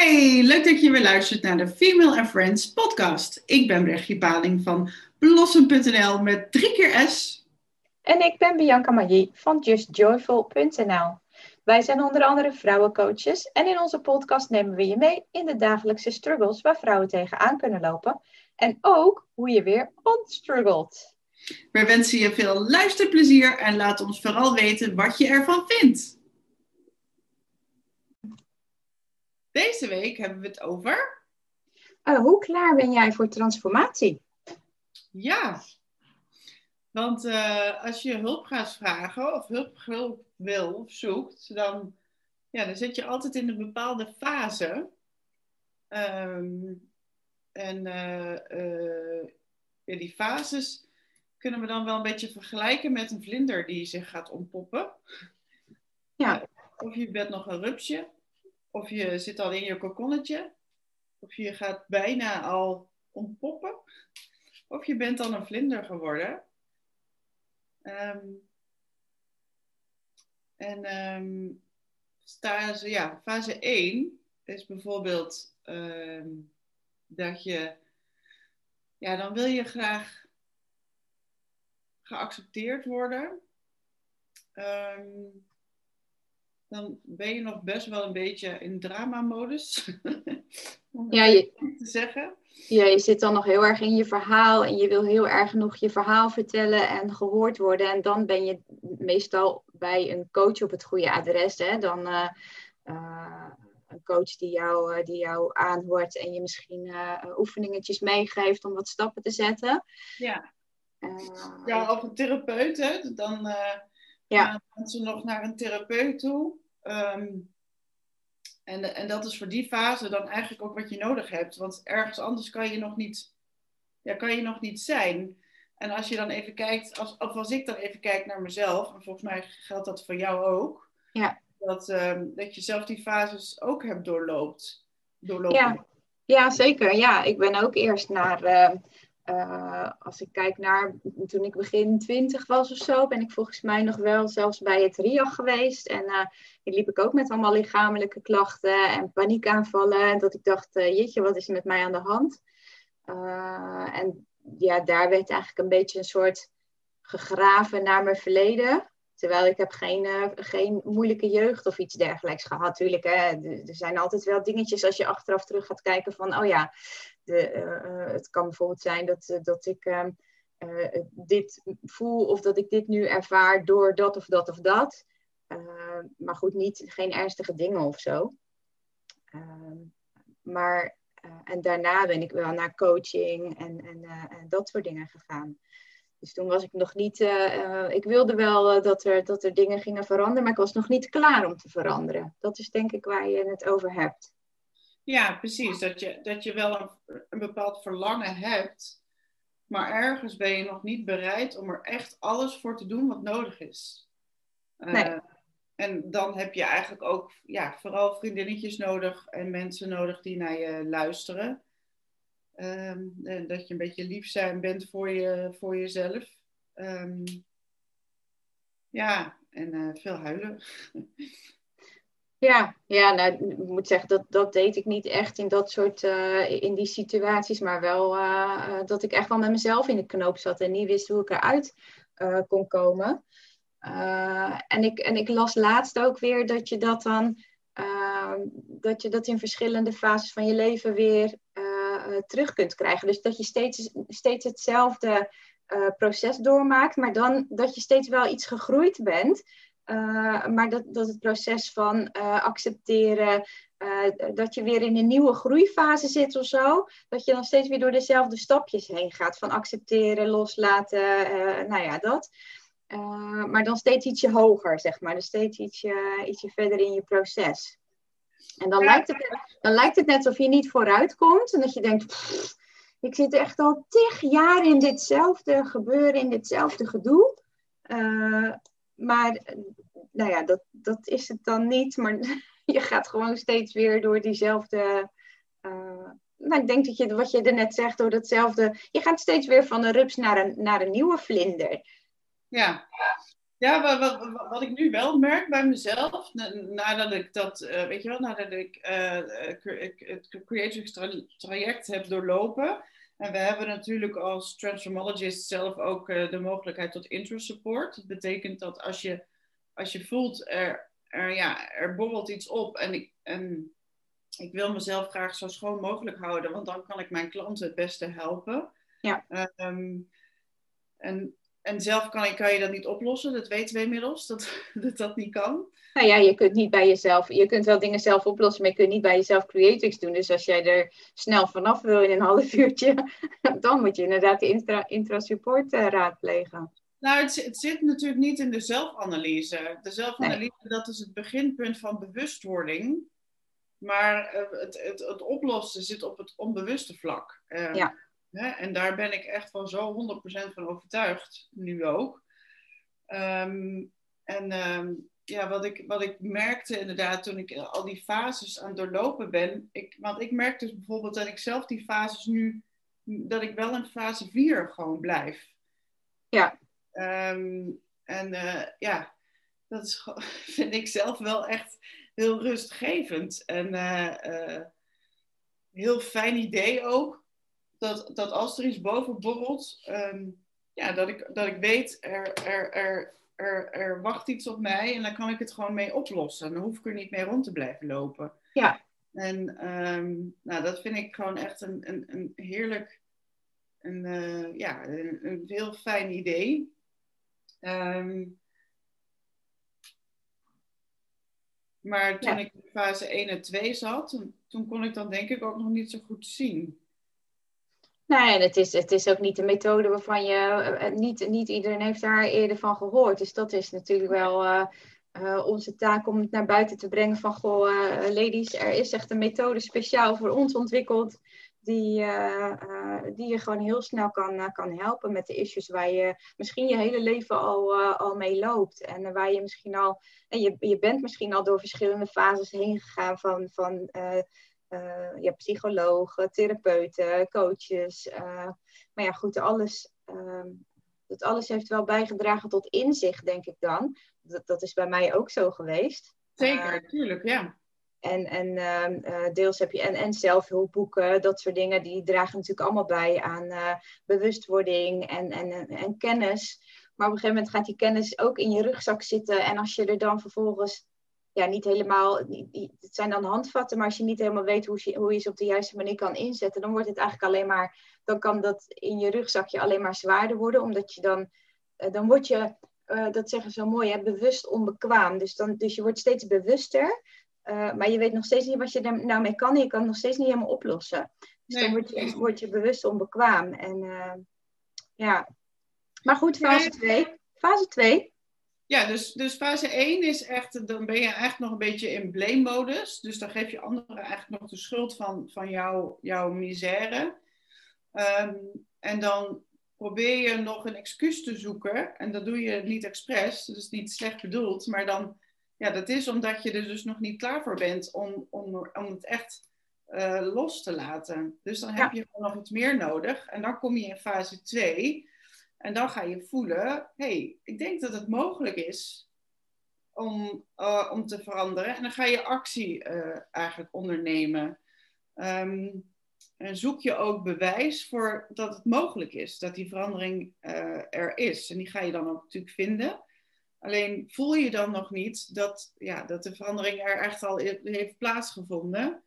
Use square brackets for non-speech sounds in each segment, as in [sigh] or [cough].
Hey, leuk dat je weer luistert naar de Female and Friends podcast. Ik ben Brechtje Paling van Blossom.nl met drie keer S. En ik ben Bianca Magie van JustJoyful.nl. Wij zijn onder andere vrouwencoaches en in onze podcast nemen we je mee in de dagelijkse struggles waar vrouwen tegenaan kunnen lopen. En ook hoe je weer ontstruggelt. We wensen je veel luisterplezier en laat ons vooral weten wat je ervan vindt. Deze week hebben we het over. Uh, hoe klaar ben jij voor transformatie? Ja, want uh, als je hulp gaat vragen of hulp, hulp wil of zoekt, dan, ja, dan zit je altijd in een bepaalde fase. Um, en uh, ja, die fases kunnen we dan wel een beetje vergelijken met een vlinder die zich gaat ontpoppen. Ja. Of je bent nog een rupsje, of je zit al in je kokonnetje, of je gaat bijna al ontpoppen, of je bent dan een vlinder geworden. Um, en um, fase, ja, fase 1 is bijvoorbeeld um, dat je, ja, dan wil je graag geaccepteerd worden. Dan ben je nog best wel een beetje in drama-modus. [laughs] ja, je, te zeggen. Ja, je zit dan nog heel erg in je verhaal en je wil heel erg nog je verhaal vertellen en gehoord worden. En dan ben je meestal bij een coach op het goede adres. Hè? Dan uh, uh, een coach die jou, uh, die jou aanhoort en je misschien oefeningetjes meegeeft om wat stappen te zetten. Ja, ja of een therapeut. Hè? Dan ja. gaan mensen nog naar een therapeut toe. Um, en, en dat is voor die fase dan eigenlijk ook wat je nodig hebt. Want ergens anders kan je nog niet, ja, kan je nog niet zijn. En als je dan even kijkt, als, of als ik dan even kijk naar mezelf, en volgens mij geldt dat voor jou ook, ja. dat, um, dat je zelf die fases ook hebt doorloopt. doorlopen. Ja. ja, zeker. Ja, ik ben ook eerst naar, uh, uh, als ik kijk naar toen ik begin twintig was of zo, ben ik volgens mij nog wel zelfs bij het RIAG geweest. En uh, liep ik ook met allemaal lichamelijke klachten en paniekaanvallen. En dat ik dacht, uh, jeetje, wat is er met mij aan de hand? en ja, daar werd eigenlijk een beetje een soort gegraven naar mijn verleden. Terwijl ik heb geen, geen moeilijke jeugd of iets dergelijks gehad. Tuurlijk, hè, er zijn altijd wel dingetjes als je achteraf terug gaat kijken van, oh ja, uh, het kan bijvoorbeeld zijn dat, eh, dat ik ehm, dit voel of dat ik dit nu ervaar door dat of dat of dat. maar goed, niet, geen ernstige dingen of zo. Ehm, maar, en daarna ben ik wel naar coaching en, en, en dat soort dingen gegaan. Dus toen was ik nog niet. Ik wilde wel dat, er, dat er dingen gingen veranderen, maar ik was nog niet klaar om te veranderen. Dat is denk ik waar je het over hebt. Ja, precies. Dat je, dat je wel een, een bepaald verlangen hebt, maar ergens ben je nog niet bereid om er echt alles voor te doen wat nodig is. Uh, nee. En dan heb je eigenlijk ook ja, vooral vriendinnetjes nodig en mensen nodig die naar je luisteren. Um, en dat je een beetje lief zijn bent voor, je, voor jezelf. Um, ja, en uh, veel huilen. [laughs] Ja, ja nou, ik moet zeggen, dat, dat deed ik niet echt in dat soort, uh, in die situaties, maar wel uh, dat ik echt wel met mezelf in de knoop zat en niet wist hoe ik eruit kon komen. en, ik, en ik las laatst ook weer dat je dat dan, dat je dat in verschillende fases van je leven weer terug kunt krijgen. Dus dat je steeds, steeds hetzelfde proces doormaakt, maar dan dat je steeds wel iets gegroeid bent. Uh, maar dat, dat het proces van uh, accepteren, uh, dat je weer in een nieuwe groeifase zit of zo, dat je dan steeds weer door dezelfde stapjes heen gaat. Van accepteren, loslaten, nou ja, dat. maar dan steeds ietsje hoger, zeg maar. Dus steeds ietsje, ietsje verder in je proces. En dan, lijkt het, dan lijkt het net alsof je niet vooruit komt en dat je denkt. Ik zit echt al tig jaar in ditzelfde gebeuren, in ditzelfde gedoe. Maar nou ja, dat, dat is het dan niet. Maar [laughs] je gaat gewoon steeds weer door diezelfde. Uh, nou, ik denk dat je, wat je er net zegt, door datzelfde. Je gaat steeds weer van een rups naar een, naar een nieuwe vlinder. Ja. Ja, wat, wat, wat, ik nu wel merk bij mezelf, nadat ik dat, uh, weet je wel, nadat ik uh, het Creatrix traject heb doorlopen. En we hebben natuurlijk als transformologist zelf ook de mogelijkheid tot intra-support. Dat betekent dat als je, als je voelt, er, er, ja, er borrelt iets op en ik, en ik wil mezelf graag zo schoon mogelijk houden, want dan kan ik mijn klanten het beste helpen. Ja. Um, en en zelf kan, je, kan je dat niet oplossen, dat weten we inmiddels, dat, [laughs] dat dat niet kan. Nou ja, je kunt niet bij jezelf, je kunt wel dingen zelf oplossen, maar je kunt niet bij jezelf creatrix doen. Dus als jij er snel vanaf wil in een half [laughs] uurtje, dan moet je inderdaad de intra, intra-support uh, raadplegen. Nou, het, het, zit natuurlijk niet in de zelfanalyse. De zelfanalyse, dat is het beginpunt van bewustwording. Maar uh, het, het, het, oplossen zit op het onbewuste vlak. Uh, ja. Hè? En daar ben ik echt van zo 100% van overtuigd, nu ook. Um, en um, ja, wat ik, wat ik merkte inderdaad toen ik al die fases aan het doorlopen ben. Ik, want ik merk dus bijvoorbeeld dat ik zelf die fases nu, dat ik wel in fase 4 gewoon blijf. Ja. Um, en uh, ja, dat is, [laughs] vind ik zelf wel echt heel rustgevend. En uh, heel fijn idee ook dat, dat als er iets boven borrelt, ehm, ja, dat, ik, dat ik weet, er, er, er, er, er wacht iets op mij en dan kan ik het gewoon mee oplossen. Dan hoef ik er niet mee rond te blijven lopen. Ja. En um, nou, dat vind ik gewoon echt een, een, een heerlijk, een, uh, ja, een, een, heel fijn idee. Um, maar toen ja. ik in fase 1 en 2 zat, toen, kon ik dan denk ik ook nog niet zo goed zien. Nee, en het is, het is ook niet een methode waarvan je. Uh, niet, niet iedereen heeft daar eerder van gehoord. Dus dat is natuurlijk wel uh, uh, onze taak om het naar buiten te brengen van goh, ladies, er is echt een methode speciaal voor ons ontwikkeld. Die, die je gewoon heel snel kan, kan helpen met de issues waar je misschien je hele leven al, al mee loopt. En waar je misschien al. En je, je bent misschien al door verschillende fases heen gegaan van. van hebt psychologen, therapeuten, coaches. Maar ja, goed, alles, uh, dat alles heeft wel bijgedragen tot inzicht, denk ik dan. Dat, dat is bij mij ook zo geweest. Zeker, tuurlijk, ja. En, en ehm, deels heb je en, en zelfhulpboeken, dat soort dingen, die dragen natuurlijk allemaal bij aan bewustwording en, en, en kennis. Maar op een gegeven moment gaat die kennis ook in je rugzak zitten. En als je er dan vervolgens ja, niet helemaal, het zijn dan handvatten, maar als je niet helemaal weet hoe je, hoe je ze op de juiste manier kan inzetten, dan wordt het eigenlijk alleen maar, dan kan dat in je rugzakje alleen maar zwaarder worden, omdat je dan, uh, dan word je, dat zeggen ze zo mooi, hè, bewust onbekwaam. Dus, dan, dus je wordt steeds bewuster, uh, maar je weet nog steeds niet wat je er nou mee kan en je kan het nog steeds niet helemaal oplossen. Dus nee. dan word je, word je bewust onbekwaam. En ja, maar goed, fase 2. Fase 2 ja, dus, dus fase 1 is echt, dan ben je eigenlijk nog een beetje in blame-modus. Dus dan geef je anderen eigenlijk nog de schuld van, van jouw, jouw misère. Um, en dan probeer je nog een excuus te zoeken. En dat doe je niet expres, dus niet slecht bedoeld. Maar dan, ja, dat is omdat je er dus nog niet klaar voor bent om, om, om het echt uh, los te laten. Dus dan heb je nog iets meer nodig. En dan kom je in fase 2. En dan ga je voelen, hey, ik denk dat het mogelijk is om, uh, om te veranderen. En dan ga je actie uh, eigenlijk ondernemen. Um, en zoek je ook bewijs voor dat het mogelijk is, dat die verandering er is. En die ga je dan ook natuurlijk vinden. Alleen voel je dan nog niet dat, ja, dat de verandering er echt al heeft plaatsgevonden.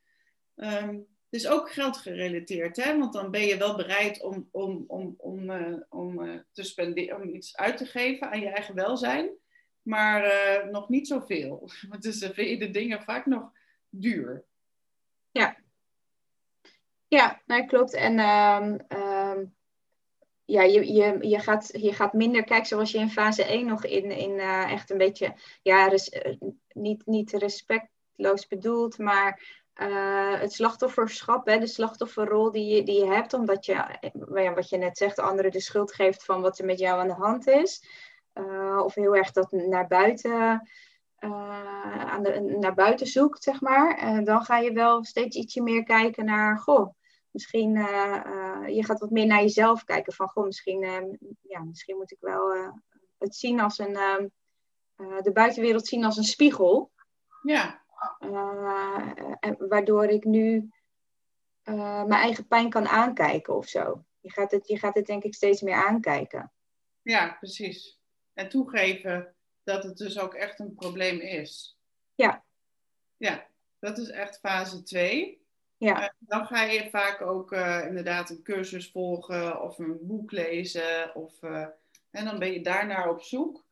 Um, is ook geld gerelateerd, hè? want dan ben je wel bereid om, om, om, om, uh, om, uh, te spenderen, om iets uit te geven aan je eigen welzijn, maar uh, nog niet zoveel. [laughs] Want dus vind je de dingen vaak nog duur. Ja, ja nee, klopt. En um, ja, je, je, je, gaat, je gaat minder kijken zoals je in fase 1 nog in, in echt een beetje, ja, res, niet, niet respectloos bedoeld, maar uh, het slachtofferschap, hè, de slachtofferrol die je, die je hebt, omdat je, ja, wat je net zegt, anderen de schuld geeft van wat er met jou aan de hand is. Of heel erg dat naar buiten, aan de, naar buiten zoekt, zeg maar. dan ga je wel steeds ietsje meer kijken naar, goh, misschien, je gaat wat meer naar jezelf kijken van, goh, misschien, ja, misschien moet ik wel het zien als een de buitenwereld zien als een spiegel. Ja. waardoor ik nu mijn eigen pijn kan aankijken of zo. Je gaat, het, je gaat het denk ik steeds meer aankijken. Ja, precies. En toegeven dat het dus ook echt een probleem is. Ja. Ja, dat is echt fase 2. Ja. Uh, dan ga je vaak ook uh, inderdaad een cursus volgen of een boek lezen. Of, uh, en dan ben je daarnaar op zoek.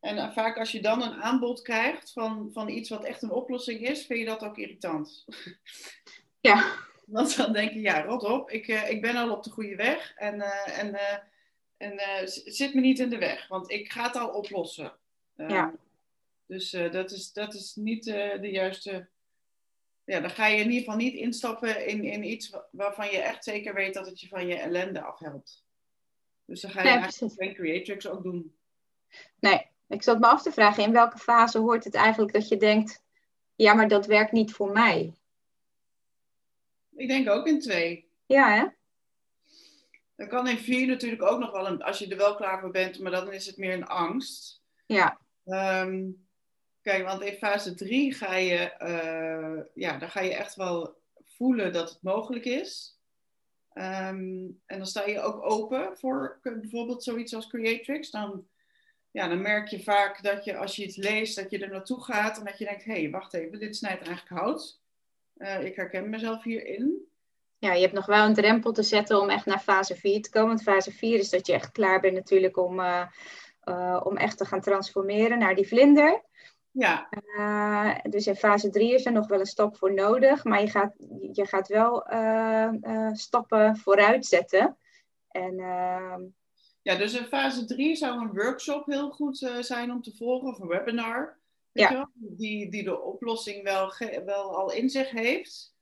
En vaak als je dan een aanbod krijgt van, van iets wat echt een oplossing is, vind je dat ook irritant. Ja. [laughs] Want dan denk je, ja, rot op, ik, ik ben al op de goede weg. En, en, en zit me niet in de weg, want ik ga het al oplossen. ja. Dus dat, is, dat is niet de juiste ja, dan ga je in ieder geval niet instappen in, in iets waarvan je echt zeker weet dat het je van je ellende afhelpt. Dus dan ga je nee, eigenlijk geen Creatrix ook doen. Nee, ik zat me af te vragen, in welke fase hoort het eigenlijk dat je denkt, ja, maar dat werkt niet voor mij? Ik denk ook in twee. Ja, hè? Dan kan in vier natuurlijk ook nog wel, een, als je er wel klaar voor bent, maar dan is het meer een angst. Ja. Um, Kijk, want in fase 3 ga je, uh, ja, dan ga je echt wel voelen dat het mogelijk is. Um, en dan sta je ook open voor bijvoorbeeld zoiets als Creatrix. Dan, ja, dan merk je vaak dat je als je iets leest, dat je er naartoe gaat en dat je denkt, hé, hey, wacht even, dit snijdt eigenlijk hout. Uh, ik herken mezelf hierin. Ja, je hebt nog wel een drempel te zetten om echt naar fase 4 te komen. Want fase 4 is dat je echt klaar bent natuurlijk om, uh, om echt te gaan transformeren naar die vlinder. Ja. Uh, dus in fase 3 is er nog wel een stap voor nodig, maar je gaat, je gaat wel uh, uh, stappen vooruit zetten. En, ehm, ja, dus in fase 3 zou een workshop heel goed zijn om te volgen, of een webinar. Weet ja. Die, die de oplossing wel, wel al in zich heeft.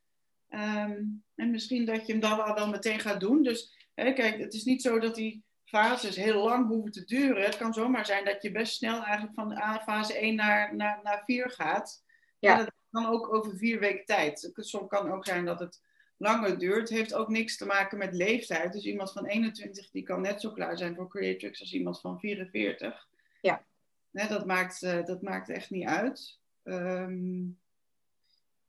Um, en misschien dat je hem dan al wel meteen gaat doen. Dus hè, kijk, het is niet zo dat die fases heel lang hoeven te duren. Het kan zomaar zijn dat je best snel eigenlijk van fase 1 naar, naar, naar 4 gaat. Ja. dat kan ook over vier weken tijd. Soms kan ook zijn dat het langer duurt. Het heeft ook niks te maken met leeftijd. Dus iemand van 21 die kan net zo klaar zijn voor Creatrix als iemand van 44. Ja. Nee, dat, maakt, uh, dat maakt echt niet uit. Um,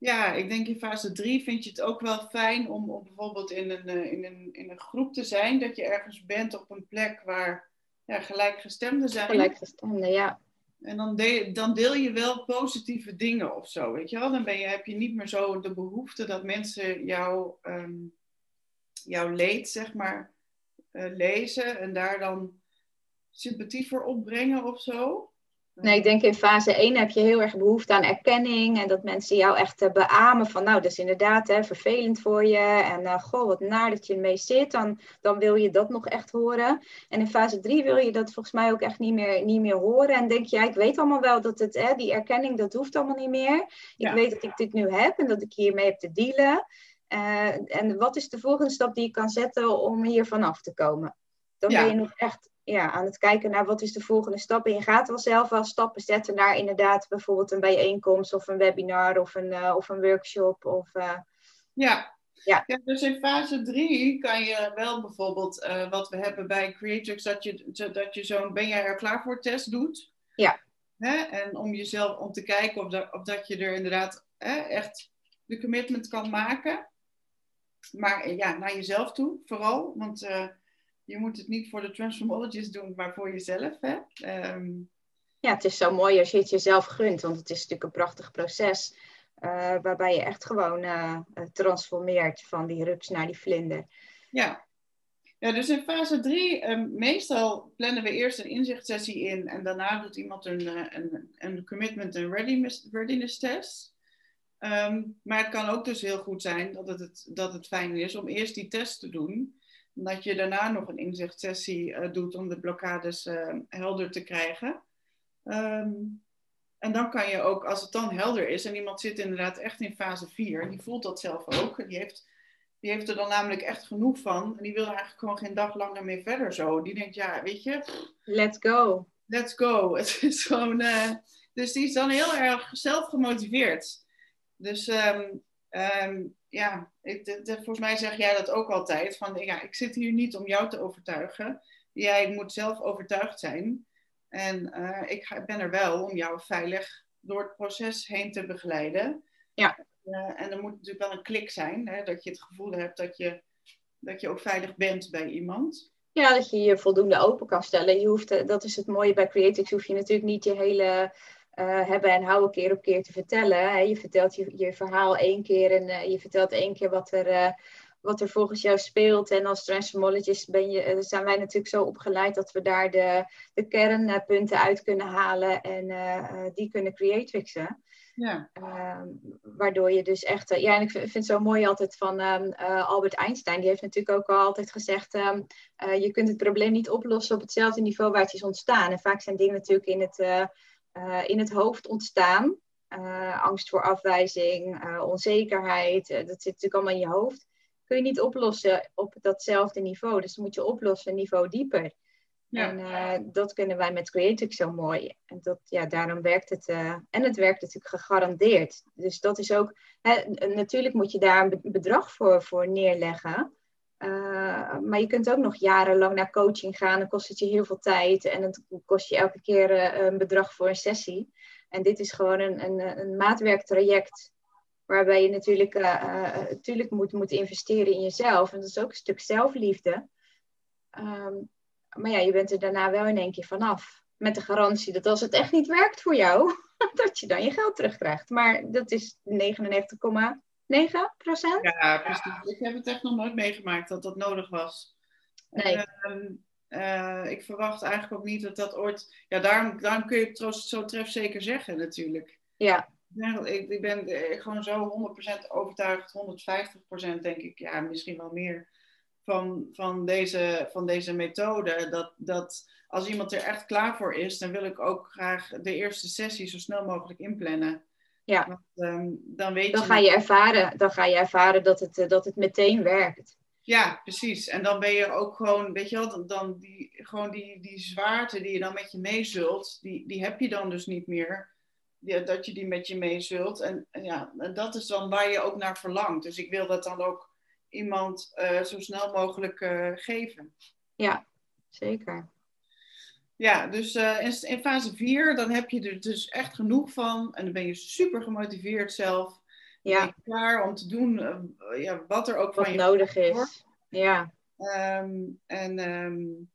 ja, ik denk in fase 3 vind je het ook wel fijn om, om bijvoorbeeld in een, eh, in, een, in een groep te zijn. Dat je ergens bent op een plek waar ja, gelijkgestemden zijn. Gelijkgestemden, ja. En dan, deel, dan deel je wel positieve dingen of zo, weet je wel. Dan ben je, heb je niet meer zo de behoefte dat mensen jou, um, jouw leed, zeg maar, uh, lezen en daar dan sympathie voor opbrengen of zo. Nee, ik denk in fase 1 heb je heel erg behoefte aan erkenning. En dat mensen jou echt uh, beamen van, nou, dat is inderdaad hè, vervelend voor je. En uh, goh, wat naar dat je ermee zit. Dan, dan wil je dat nog echt horen. En in fase 3 wil je dat volgens mij ook echt niet meer, niet meer horen. En denk je, ja, ik weet allemaal wel dat het, hè, die erkenning, dat hoeft allemaal niet meer. Ik ja. weet dat ik dit nu heb en dat ik hiermee heb te dealen. Uh, en wat is de volgende stap die ik kan zetten om hier vanaf te komen? Dan ja. ben je nog echt ja, aan het kijken naar wat is de volgende stap. En je gaat wel zelf wel stappen zetten naar inderdaad bijvoorbeeld een bijeenkomst of een webinar of een, uh, of een workshop. Of, uh, ja. Ja. ja, dus in fase 3 kan je wel bijvoorbeeld, uh, wat we hebben bij Creatrix, dat je, dat je zo'n ben jij er klaar voor test doet. Ja. Hè? En om jezelf, om te kijken of dat, of dat je er inderdaad hè, echt de commitment kan maken. Maar ja, naar jezelf toe vooral. Want je moet het niet voor de transformologist doen, maar voor jezelf. Hè? Um... Ja, het is zo mooi als je het jezelf gunt, want het is natuurlijk een prachtig proces. Uh, waarbij je echt gewoon uh, transformeert van die rups naar die vlinder. Ja, ja dus in fase 3, um, meestal plannen we eerst een inzichtsessie in en daarna doet iemand een, een, een commitment en readiness, readiness test. Um, maar het kan ook dus heel goed zijn dat het, dat het fijn is om eerst die test te doen dat je daarna nog een inzichtsessie uh, doet om de blokkades uh, helder te krijgen. Um, en dan kan je ook, als het dan helder is en iemand zit inderdaad echt in fase 4, die voelt dat zelf ook, die heeft, die heeft er dan namelijk echt genoeg van en die wil eigenlijk gewoon geen dag langer meer verder zo. Die denkt, ja, weet je. Let's go. Let's go. [laughs] Het is gewoon, uh, dus die is dan heel erg zelf gemotiveerd. Dus um, um, ja, ik, de, de, volgens mij zeg jij dat ook altijd. Van, ja, ik zit hier niet om jou te overtuigen. Jij moet zelf overtuigd zijn. En eh, ik ben er wel om jou veilig door het proces heen te begeleiden. Ja. Uh, en er moet natuurlijk wel een klik zijn, hè, dat je het gevoel hebt dat je, dat je ook veilig bent bij iemand. Ja, dat je je voldoende open kan stellen. Je hoeft, dat is het mooie bij Creatix, hoef je natuurlijk niet je hele uh, hebben en houden keer op keer te vertellen. Hè. Je vertelt je, je verhaal één keer en je vertelt één keer wat er, wat er volgens jou speelt. En als transformologist ben je, eh, zijn wij natuurlijk zo opgeleid dat we daar de, de kernpunten uit kunnen halen en eh, eh, die kunnen creatrixen. Ja. Uh, waardoor je dus echt. ja, en ik vind, het zo mooi altijd van um, Albert Einstein. Die heeft natuurlijk ook al altijd gezegd: um, je kunt het probleem niet oplossen op hetzelfde niveau waar het is ontstaan. En vaak zijn dingen natuurlijk in het, in het hoofd ontstaan. angst voor afwijzing, onzekerheid. dat zit natuurlijk allemaal in je hoofd kun je niet oplossen op datzelfde niveau. Dus dan moet je oplossen een niveau dieper. Ja. En dat kunnen wij met Creative zo mooi. En dat, ja, daarom werkt het. En het werkt natuurlijk gegarandeerd. Dus dat is ook. Hè, natuurlijk moet je daar een bedrag voor, voor neerleggen. Uh, maar je kunt ook nog jarenlang naar coaching gaan. Dan kost het je heel veel tijd. En het kost je elke keer een bedrag voor een sessie. En dit is gewoon een, een, een maatwerktraject Waarbij je natuurlijk, natuurlijk moet, moet investeren in jezelf. En dat is ook een stuk zelfliefde. Ehm, maar ja, je bent er daarna wel in één keer vanaf. Met de garantie dat als het echt niet werkt voor jou, [laughs] dat je dan je geld terugkrijgt. Maar dat is 99,9 procent. Ja, precies. Ik heb het echt nog nooit meegemaakt dat dat nodig was. Nee. Ehm, uh, ik verwacht eigenlijk ook niet dat dat ooit. Ja, daarom, daarom kun je het zo trefzeker zeggen, natuurlijk. Ja. Ja, ik, ik ben eh, gewoon zo 100% overtuigd, 150% denk ik, ja, misschien wel meer, van, van, deze, van deze methode. Dat, dat als iemand er echt klaar voor is, dan wil ik ook graag de eerste sessie zo snel mogelijk inplannen. Ja. Want, ehm, dan weet dan je ga je ervaren, dan ga je ervaren dat het, eh, dat het meteen werkt. Ja, precies. En dan ben je ook gewoon, weet je wel, dan, dan die, gewoon die, die zwaarte die je dan met je meezult, die, die heb je dan dus niet meer ja, dat je die met je mee zult. En, ja, dat is dan waar je ook naar verlangt. Dus ik wil dat dan ook iemand uh, zo snel mogelijk uh, geven. Ja, zeker. Ja, dus uh, in, in, fase 4, dan heb je er dus echt genoeg van. En dan ben je super gemotiveerd zelf. Ja. Klaar om te doen ja, wat er ook wat van je nodig is. Ja. Um, en um,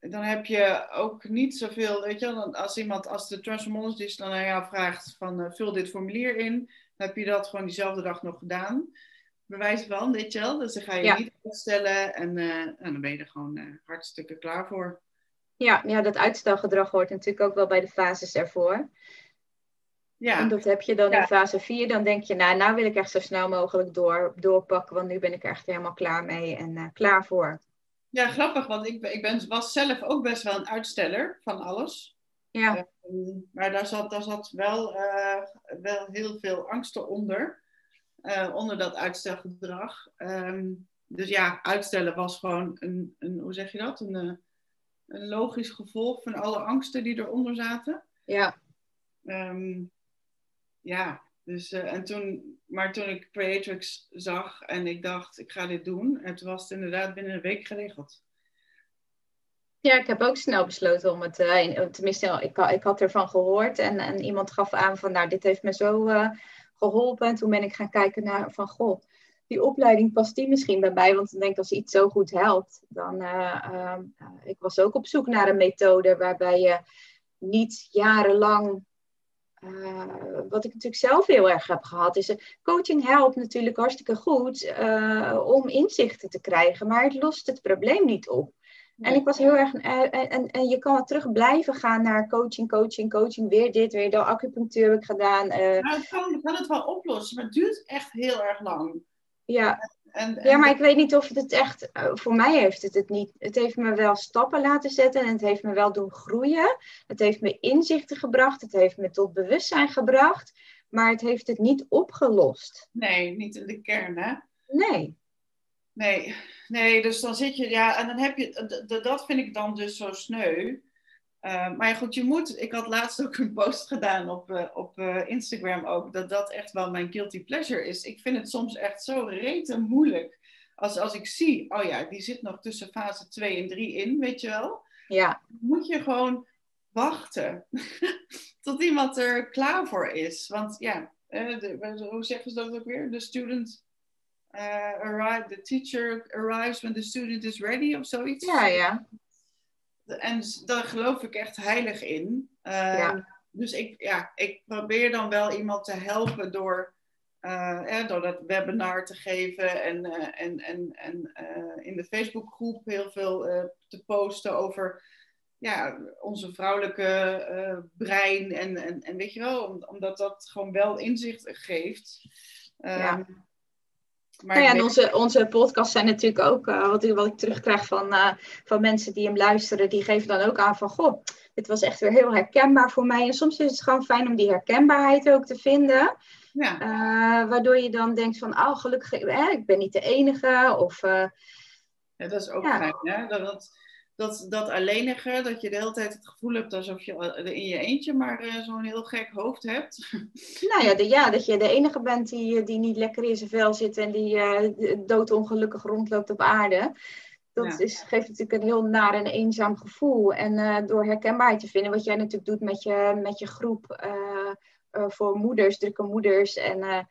dan heb je ook niet zoveel, weet je wel, als iemand, als de transformologist dan aan jou vraagt van uh, vul dit formulier in, dan heb je dat gewoon diezelfde dag nog gedaan. Bewijs van, weet je wel, dus dan ga je niet uitstellen en, en, dan ben je er gewoon hartstikke klaar voor. Ja, ja, dat uitstelgedrag hoort natuurlijk ook wel bij de fases ervoor. Ja. En dat heb je dan in fase 4. Dan denk je, nou, nou wil ik echt zo snel mogelijk door, doorpakken, want nu ben ik echt helemaal klaar mee en klaar voor. Ja, grappig, want ik, ik ben, was zelf ook best wel een uitsteller van alles. Ja. Uh, maar daar zat, daar zat wel, uh, wel heel veel angsten onder, uh, onder dat uitstelgedrag. Um, dus ja, uitstellen was gewoon een, een hoe zeg je dat? Een, een logisch gevolg van alle angsten die eronder zaten. Ja. Um, ja, dus, uh, en toen, maar toen ik Creatrix zag en ik dacht, ik ga dit doen, en toen was het inderdaad binnen een week geregeld. Ja, ik heb ook snel besloten om het, uh, tenminste, ik, ik had ervan gehoord en, en iemand gaf aan van, nou, dit heeft me zo uh, geholpen. En toen ben ik gaan kijken naar, van, goh, die opleiding past die misschien bij mij? Want ik denk, als iets zo goed helpt, dan, ik was ook op zoek naar een methode waarbij je niet jarenlang uh, wat ik natuurlijk zelf heel erg heb gehad, is uh, coaching helpt natuurlijk hartstikke goed uh, om inzichten te krijgen, maar het lost het probleem niet op. En ik was heel erg, en, en je kan terug blijven gaan naar coaching, coaching, coaching, weer dit, weer dat, acupunctuur heb ik gedaan. Het kan, kan het wel oplossen, maar het duurt echt heel erg lang. Ja, en, en... Ja, maar ik weet niet of het het echt, uh, voor mij heeft het het niet. Het heeft me wel stappen laten zetten en het heeft me wel doen groeien. Het heeft me inzichten gebracht, het heeft me tot bewustzijn gebracht, maar het heeft het niet opgelost. Nee, niet in de kern, hè? Nee. Nee, nee, dus dan zit je, ja, en dan heb je, dat vind ik dan dus zo sneu. Uh, maar ja, goed, je moet. Ik had laatst ook een post gedaan op, uh, op uh, Instagram ook. Dat dat echt wel mijn guilty pleasure is. Ik vind het soms echt zo rete moeilijk. Als, als ik zie, oh ja, die zit nog tussen fase 2 en 3 in, weet je wel. Ja. Moet je gewoon wachten [laughs] tot iemand er klaar voor is. Want ja, de, hoe zeggen ze dat ook weer? De student uh, arrive, the teacher arrives when the student is ready of zoiets. Ja, ja. En daar geloof ik echt heilig in. Uh, Dus ik, ja, ik probeer dan wel iemand te helpen door, uh, door dat webinar te geven en, uh, en, en, en in de Facebookgroep heel veel te posten over ja, onze vrouwelijke brein. En, en, en weet je wel, omdat dat gewoon wel inzicht geeft. Ja. Maar nou ja, en onze, onze podcasts zijn natuurlijk ook, uh, wat, wat ik terugkrijg van, uh, van mensen die hem luisteren, die geven dan ook aan van, goh, dit was echt weer heel herkenbaar voor mij. En soms is het gewoon fijn om die herkenbaarheid ook te vinden. Ja. Uh, waardoor je dan denkt van, oh, gelukkig, hè, ik ben niet de enige. Of, ja, dat is ook fijn, hè? Dat, dat, dat, dat alleenige, dat je de hele tijd het gevoel hebt alsof je in je eentje maar uh, zo'n heel gek hoofd hebt. [laughs] Nou ja, de, ja, dat je de enige bent die, eh, die niet lekker in zijn vel zit en die uh, doodongelukkig rondloopt op aarde. Dat is, geeft natuurlijk een heel naar en eenzaam gevoel. En uh, door herkenbaarheid te vinden, wat jij natuurlijk doet met je, met je groep voor moeders, drukke moeders. En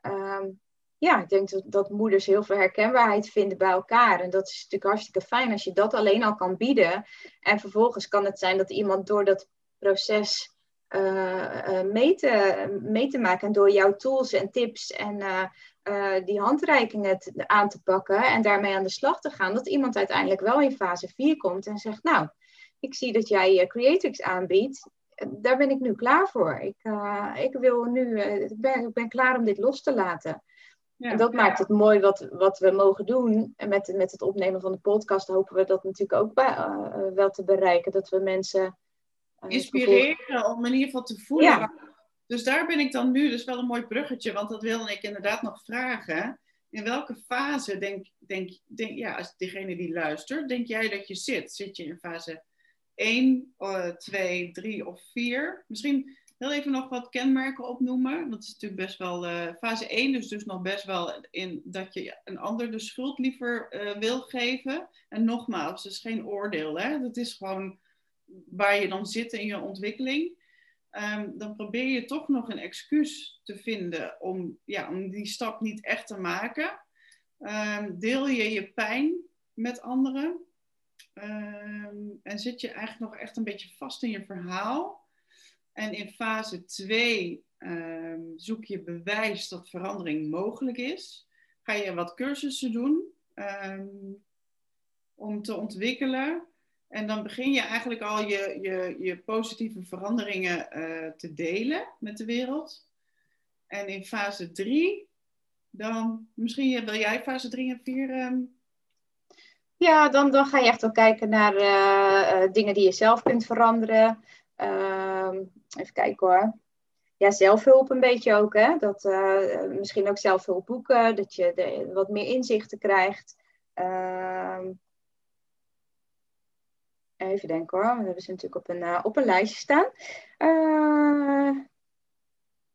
um, ja, ik denk dat, dat, moeders heel veel herkenbaarheid vinden bij elkaar. En dat is natuurlijk hartstikke fijn als je dat alleen al kan bieden. En vervolgens kan het zijn dat iemand door dat proces uh, mee, te, mee te maken en door jouw tools en tips en uh, die handreikingen aan te pakken en daarmee aan de slag te gaan, dat iemand uiteindelijk wel in fase 4 komt en zegt, nou, ik zie dat jij Creatrix aanbiedt. Daar ben ik nu klaar voor. Ik, ik, wil nu, ik, ben, ik ben klaar om dit los te laten. Ja, en dat maakt het mooi wat, wat we mogen doen. En met, met het opnemen van de podcast hopen we dat natuurlijk ook bij, uh, wel te bereiken. Dat we mensen... Uh, Inspireren om in ieder geval te voelen. Ja. Dus daar ben ik dan nu, dus wel een mooi bruggetje. Want dat wilde ik inderdaad nog vragen. In welke fase denk, denk, denk ja, als degene die luistert, denk jij dat je zit? Zit je in fase 1, 2, 3 of 4? Misschien heel even nog wat kenmerken opnoemen. Dat is natuurlijk best wel uh, fase 1, dus dus nog best wel in dat je een ander de schuld liever uh, wil geven. En nogmaals, het is geen oordeel. Hè? Dat is gewoon waar je dan zit in je ontwikkeling. Um, dan probeer je toch nog een excuus te vinden om, ja, om die stap niet echt te maken. Um, deel je je pijn met anderen. Um, en zit je eigenlijk nog echt een beetje vast in je verhaal. En in fase 2 ehm, zoek je bewijs dat verandering mogelijk is. Ga je wat cursussen doen ehm, om te ontwikkelen. En dan begin je eigenlijk al je, je, je positieve veranderingen uh, te delen met de wereld. En in fase 3, dan misschien wil jij fase 3 en 4. Um... Ehm, ja, dan, dan ga je echt wel kijken naar uh, dingen die je zelf kunt veranderen. Even kijken hoor. Ja, zelfhulp een beetje ook. Hè? Dat, uh, misschien ook zelfhulp boeken, dat je wat meer inzichten krijgt. Uh, even denken hoor, we hebben ze natuurlijk op een, uh, op een lijstje staan. Uh,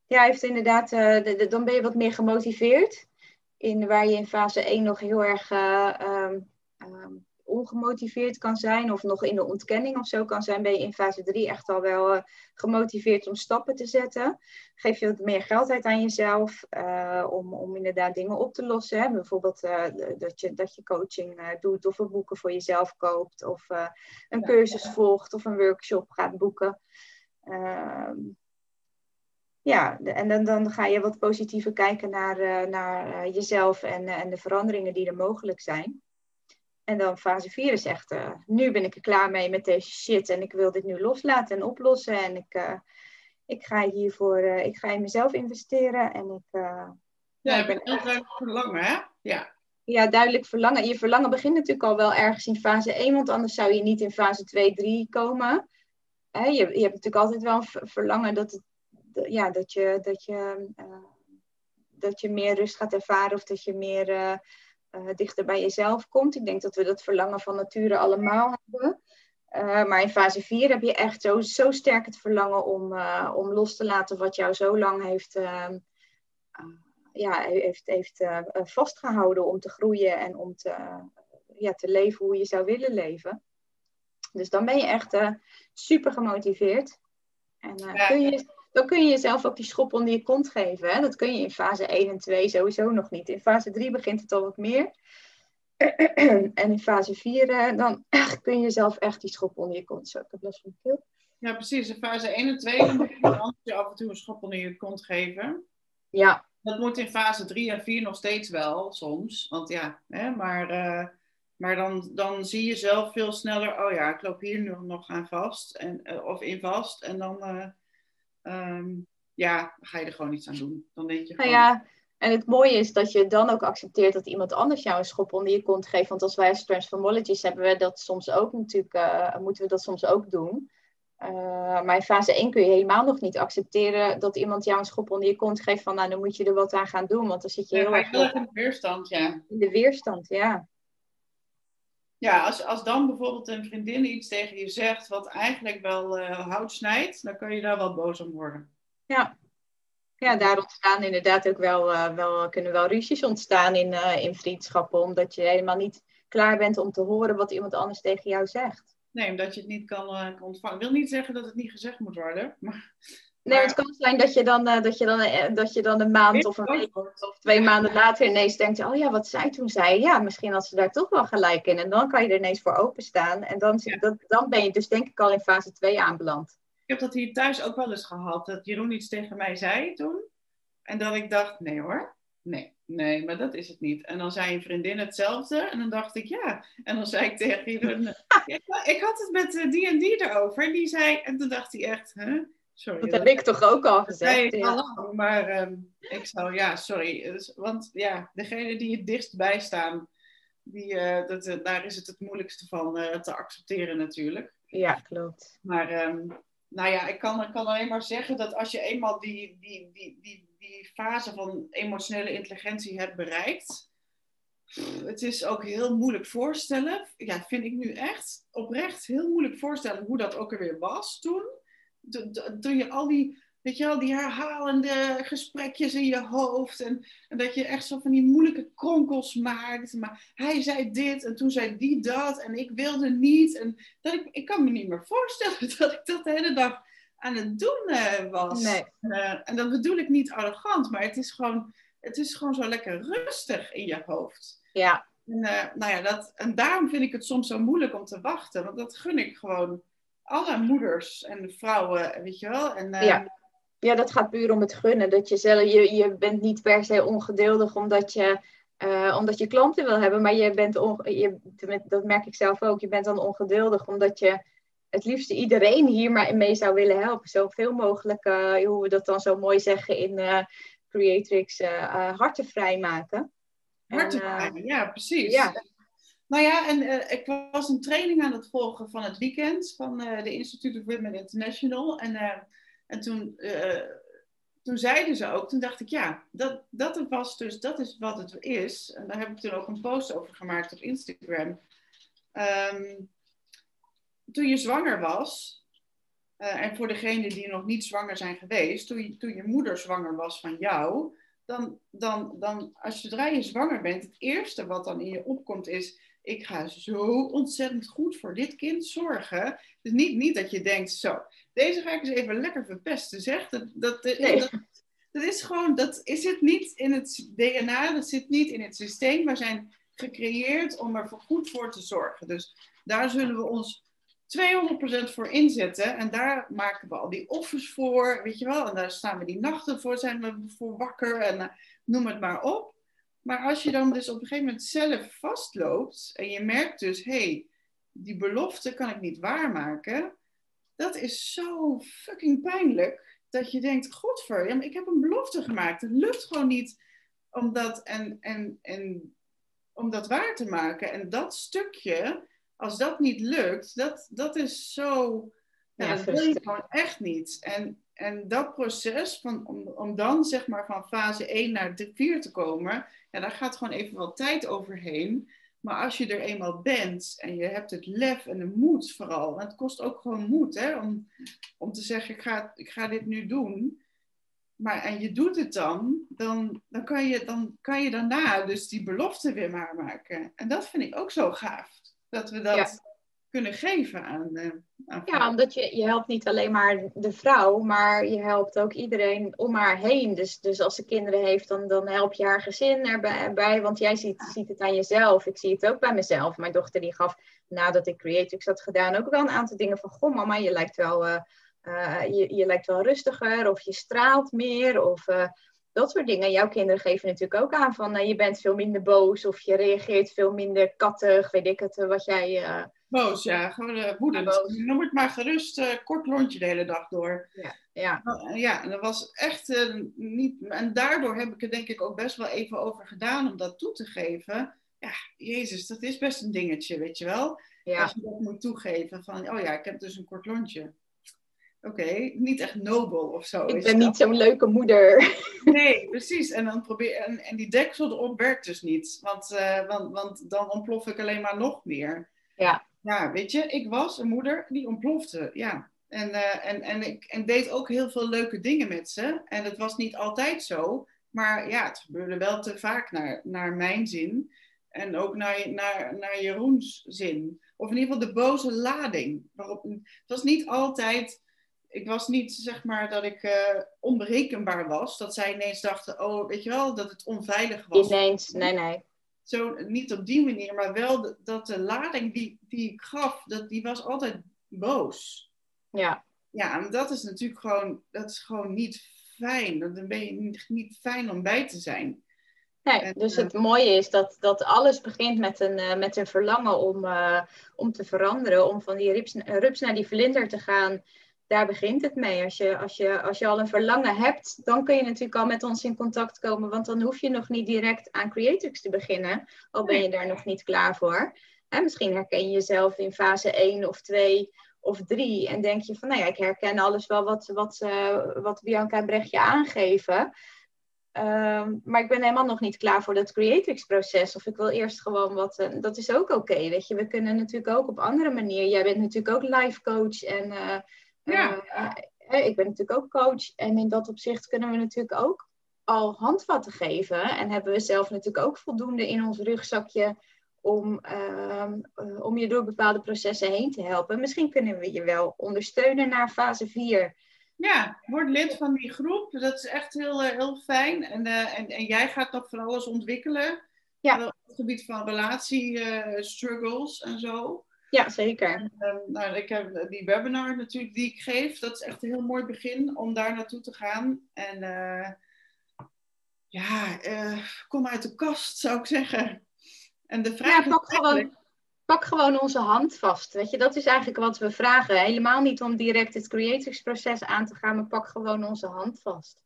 ja, heeft inderdaad, de, de, dan ben je wat meer gemotiveerd. In, waar je in fase 1 nog heel erg um, um, ongemotiveerd kan zijn of nog in de ontkenning of zo kan zijn, ben je in fase 3 echt al wel uh, gemotiveerd om stappen te zetten. Geef je wat meer geld uit aan jezelf uh, om, om inderdaad dingen op te lossen. Hè? Bijvoorbeeld uh, dat, je, dat je coaching doet of een boeken voor jezelf koopt of een cursus volgt of een workshop gaat boeken. Ehm, ja, en dan, dan ga je wat positiever kijken naar, naar jezelf en, en de veranderingen die er mogelijk zijn. En dan fase 4 is echt, uh, nu ben ik er klaar mee met deze shit en ik wil dit nu loslaten en oplossen. En ik, uh, ik ga hiervoor, uh, ik ga in mezelf investeren en ik... ja, je bent heel duidelijk verlangen, hè? Ja. Ja, duidelijk verlangen. Je verlangen begint natuurlijk al wel ergens in fase 1, want anders zou je niet in fase 2, 3 komen. Hè, je, je hebt natuurlijk altijd wel een verlangen dat, het, ja, dat, je, dat, je, dat je meer rust gaat ervaren of dat je meer uh, dichter bij jezelf komt. Ik denk dat we dat verlangen van nature allemaal hebben. Uh, maar in fase 4 heb je echt zo, zo sterk het verlangen om, uh, om los te laten wat jou zo lang heeft, ehm, ja, heeft, heeft vastgehouden om te groeien en om te, ja, te leven hoe je zou willen leven. Dus dan ben je echt super gemotiveerd. En kun je, dan kun je jezelf ook die schop onder je kont geven. Hè? Dat kun je in fase 1 en 2 sowieso nog niet. In fase 3 begint het al wat meer. [clears throat] en in fase 4 uh, dan kun je jezelf echt die schop onder je kont. Zo, ik heb last van keel. Ja, precies. In fase 1 en 2 dan moet je af en toe een schop onder je kont geven. Ja. Dat moet in fase 3 en 4 nog steeds wel, soms. Want ja, hè, maar, uh, maar dan, dan zie je zelf veel sneller, oh ja, ik loop hier nu nog aan vast. En, uh, of in vast. En dan, uh, um, ja, ga je er gewoon iets aan doen. Dan denk je gewoon... Nou ja, en het mooie is dat je dan ook accepteert dat iemand anders jou een schop onder je kont geeft. Want als wij als transformologists hebben we dat soms ook natuurlijk, moeten we dat soms ook doen. Uh, maar in fase 1 kun je helemaal nog niet accepteren dat iemand jou een schop onder je kont geeft van nou dan moet je er wat aan gaan doen, want dan zit je ja, heel erg in de weerstand, ja. In de weerstand, ja. Ja, als, als dan bijvoorbeeld een vriendin iets tegen je zegt wat eigenlijk wel uh, hout snijdt, dan kun je daar wel boos om worden. Ja, ja daar ontstaan inderdaad ook wel, uh, wel kunnen wel ruzies ontstaan in, in vriendschappen, omdat je helemaal niet klaar bent om te horen wat iemand anders tegen jou zegt. Nee, omdat je het niet kan, kan ontvangen. Ik wil niet zeggen dat het niet gezegd moet worden. Maar, nee, maar... het kan zijn dat je dan, uh, dat je dan, uh, dat je dan een maand of een week of twee maanden later ineens denkt: oh ja, wat zij toen zei. Ja, misschien had ze daar toch wel gelijk in. En dan kan je er ineens voor openstaan. En dan, ja. dat, dan ben je dus denk ik al in fase 2 aanbeland. Ik heb dat hier thuis ook wel eens gehad. Dat Jeroen iets tegen mij zei toen. En dat ik dacht: nee hoor. Nee, nee, maar dat is het niet. En dan zei een vriendin hetzelfde. En dan dacht ik, ja. En dan zei ik tegen Jeroen, [laughs] ik had het met uh, die en die erover. En die zei, en toen dacht hij echt, huh? Sorry. Dat heb ik toch ook al gezegd. Nee, ja. maar um, ik zou, ja, sorry. Dus, want ja, degene die het dichtst bij staan, die, uh, dat, uh, daar is het het moeilijkste van te accepteren natuurlijk. Ja, klopt. Maar um, nou ja, ik kan, ik kan alleen maar zeggen dat als je eenmaal die, die, die, die, die fase van emotionele intelligentie hebt bereikt, het is ook heel moeilijk voorstellen. Ja, vind ik nu echt oprecht heel moeilijk voorstellen hoe dat ook alweer was toen. Toen je al die, weet je wel, die herhalende gesprekjes in je hoofd. En, en dat je echt zo van die moeilijke kronkels maakt. Maar hij zei dit en toen zei die dat en ik wilde niet. En dat ik, ik kan me niet meer voorstellen [laughs] dat ik dat de hele dag aan het doen uh, was. Nee. Uh, en dat bedoel ik niet arrogant, maar het is gewoon, het is gewoon zo lekker rustig in je hoofd. Ja. En, uh, nou ja, dat, en daarom vind ik het soms zo moeilijk om te wachten, want dat gun ik gewoon alle moeders en vrouwen, weet je wel. En, ja. ja, dat gaat puur om het gunnen. Dat je zelf, je, je bent niet per se ongeduldig omdat je, omdat je klanten wil hebben, maar je bent, on, je, dat merk ik zelf ook, je bent dan ongeduldig omdat je het liefste iedereen hier maar mee zou willen helpen. Zoveel mogelijk, uh, hoe we dat dan zo mooi zeggen in uh, Creatrix, harten vrijmaken. Harten vrij, ja, precies. Ja. Nou ja, en ik was een training aan het volgen van het weekend van de Institute of Women International. En, en toen, toen zeiden ze ook, toen dacht ik, ja, dat, dat was dus, dat is wat het is. En daar heb ik toen ook een post over gemaakt op Instagram. Um, toen je zwanger was, en voor degenen die nog niet zwanger zijn geweest, toen je, toen je moeder zwanger was van jou, dan, dan, dan als zodra je zwanger bent, het eerste wat dan in je opkomt is, ik ga zo ontzettend goed voor dit kind zorgen. Dus niet, niet dat je denkt, zo, deze ga ik eens even lekker verpesten, zeg. Dat, dat, nee. dat, dat is gewoon, dat is het niet in het DNA, dat zit niet in het systeem. We zijn gecreëerd om er goed voor te zorgen. Dus daar zullen we ons 200% voor inzetten. En daar maken we al die offers voor, weet je wel. En daar staan we die nachten voor, zijn we voor wakker en uh, noem het maar op. Maar als je dan dus op een gegeven moment zelf vastloopt en je merkt dus, hé, hey, die belofte kan ik niet waarmaken. Dat is zo fucking pijnlijk dat je denkt, godver, ja, maar ik heb een belofte gemaakt. Het lukt gewoon niet om dat, en, en, en, om dat waar te maken. En dat stukje, als dat niet lukt, dat, dat is zo. Ja, ja dat wil je gewoon echt niet. En, en dat proces, van, om, om dan zeg maar van fase 1 naar 4 te komen, ja, daar gaat gewoon even wat tijd overheen. Maar als je er eenmaal bent en je hebt het lef en de moed vooral, en het kost ook gewoon moed hè, om, om te zeggen: ik ga, ik ga dit nu doen. Maar en je doet het dan, dan, dan, kan je, dan kan je daarna dus die belofte weer maar maken. En dat vind ik ook zo gaaf. Dat we dat, kunnen geven aan, uh, aan Ja, omdat je, je helpt niet alleen maar de vrouw, maar je helpt ook iedereen om haar heen. Dus, dus als ze kinderen heeft, dan, dan help je haar gezin erbij. Want jij ziet, ziet het aan jezelf. Ik zie het ook bij mezelf. Mijn dochter die gaf, nadat ik Creatrix had gedaan, ook wel een aantal dingen van... Goh mama, je lijkt wel, uh, uh, je, je lijkt wel rustiger of je straalt meer of dat soort dingen. Jouw kinderen geven natuurlijk ook aan van uh, je bent veel minder boos of je reageert veel minder kattig, weet ik het, wat jij... Uh... Boos, ja, gewoon uh, woedend. Boos. Noem het maar gerust kort lontje de hele dag door. Ja, ja. ja en dat was echt niet... En daardoor heb ik er denk ik ook best wel even over gedaan om dat toe te geven. Ja, jezus, dat is best een dingetje, weet je wel. Ja. Als je dat moet toegeven van, oh ja, ik heb dus een kort lontje. Oké, niet echt nobel of zo. Ik ben niet zo'n leuke moeder. [laughs] Nee, precies. En, dan probeer, en, en die deksel erop werkt dus niet. Want, uh, want, want dan ontplof ik alleen maar nog meer. Ja. Ja, weet je, ik was een moeder die ontplofte. Ja. En, uh, en, en ik en deed ook heel veel leuke dingen met ze. En het was niet altijd zo. Maar ja, het gebeurde wel te vaak naar, naar mijn zin. En ook naar, naar, naar Jeroens zin. Of in ieder geval de boze lading. Waarop, het was niet altijd ik was niet, zeg maar, dat ik uh, onberekenbaar was. Dat zij ineens dachten, oh, weet je wel, dat het onveilig was. Ineens, nee, nee. Zo, niet op die manier, maar wel de, dat de lading die, die ik gaf, dat, die was altijd boos. Ja. Ja, en dat is natuurlijk gewoon, dat is gewoon niet fijn. Dan ben je niet, niet fijn om bij te zijn. Nee, en, dus het uh, mooie is dat, dat alles begint met een, uh, met een verlangen om, uh, om te veranderen. Om van die rups, rups naar die vlinder te gaan daar begint het mee. Als je, als, je, als je al een verlangen hebt, dan kun je natuurlijk al met ons in contact komen. Want dan hoef je nog niet direct aan Creatrix te beginnen. Al ben je daar nog niet klaar voor. En misschien herken je jezelf in fase 1 of 2 of 3. En denk je van, nou ja, ik herken alles wel wat, wat, uh, wat Bianca en Brechtje aangeven. Um, maar ik ben helemaal nog niet klaar voor dat Creatrix-proces. Of ik wil eerst gewoon wat. Uh, dat is ook oké. Weet je, we kunnen natuurlijk ook op andere manier. Jij bent natuurlijk ook life coach en. Uh, ja. Uh, ik ben natuurlijk ook coach en in dat opzicht kunnen we natuurlijk ook al handvatten geven. En hebben we zelf natuurlijk ook voldoende in ons rugzakje om, uh, om je door bepaalde processen heen te helpen. Misschien kunnen we je wel ondersteunen naar fase 4. Ja, word lid van die groep. Dat is echt heel, heel fijn. En, uh, en, en jij gaat nog van alles ontwikkelen. Ja. Op het gebied van relatiestruggles en zo. Ja, zeker. En, nou, ik heb die webinar natuurlijk die ik geef. Dat is echt een heel mooi begin om daar naartoe te gaan. En uh, ja, uh, kom uit de kast zou ik zeggen. En de vraag ja, pak, gewoon, pak gewoon onze hand vast. Weet je, dat is eigenlijk wat we vragen. Helemaal niet om direct het creatingsproces aan te gaan, maar pak gewoon onze hand vast.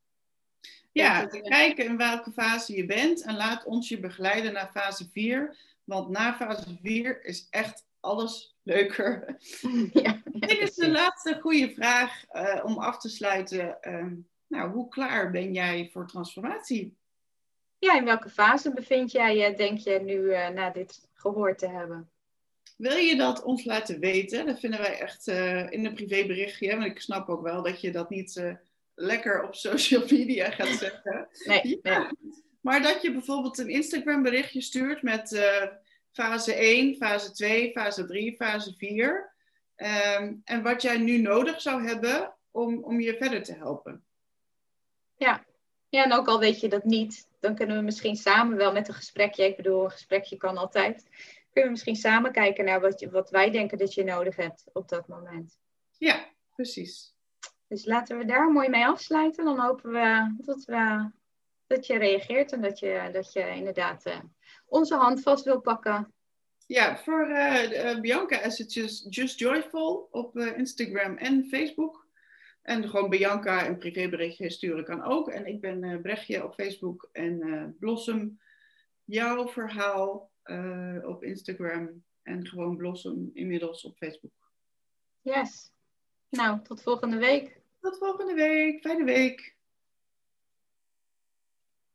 Ja, kijk in welke fase je bent en laat ons je begeleiden naar fase 4. Want na fase 4 is echt alles leuker. [laughs] Ja, Dit is de laatste goede vraag uh, om af te sluiten. Uh, nou, hoe klaar ben jij voor transformatie? Ja, in welke fase bevind jij je, denk je, nu uh, na dit gehoord te hebben? Wil je dat ons laten weten? Dat vinden wij echt in een privéberichtje. Want ik snap ook wel dat je dat niet lekker op social [laughs] media gaat zeggen. Nee, ja. nee. Maar dat je bijvoorbeeld een Instagram berichtje stuurt met fase 1, fase 2, fase 3, fase 4. Um, en wat jij nu nodig zou hebben om, om je verder te helpen. Ja. ja, en ook al weet je dat niet, dan kunnen we misschien samen wel met een gesprekje, ik bedoel, een gesprekje kan altijd, kunnen we misschien samen kijken naar wat, je, wat wij denken dat je nodig hebt op dat moment. Ja, precies. Dus laten we daar mooi mee afsluiten. Dan hopen we dat, we, dat je reageert en dat je, dat je inderdaad uh, onze hand vast wil pakken. Ja, voor uh, uh, Bianca is het just, just Joyful op uh, Instagram en Facebook. En gewoon Bianca een privéberichtje sturen kan ook. En ik ben Brechtje op Facebook en Blossom. Jouw verhaal op Instagram en gewoon Blossom inmiddels op Facebook. Yes. Nou, tot volgende week. Tot volgende week. Fijne week.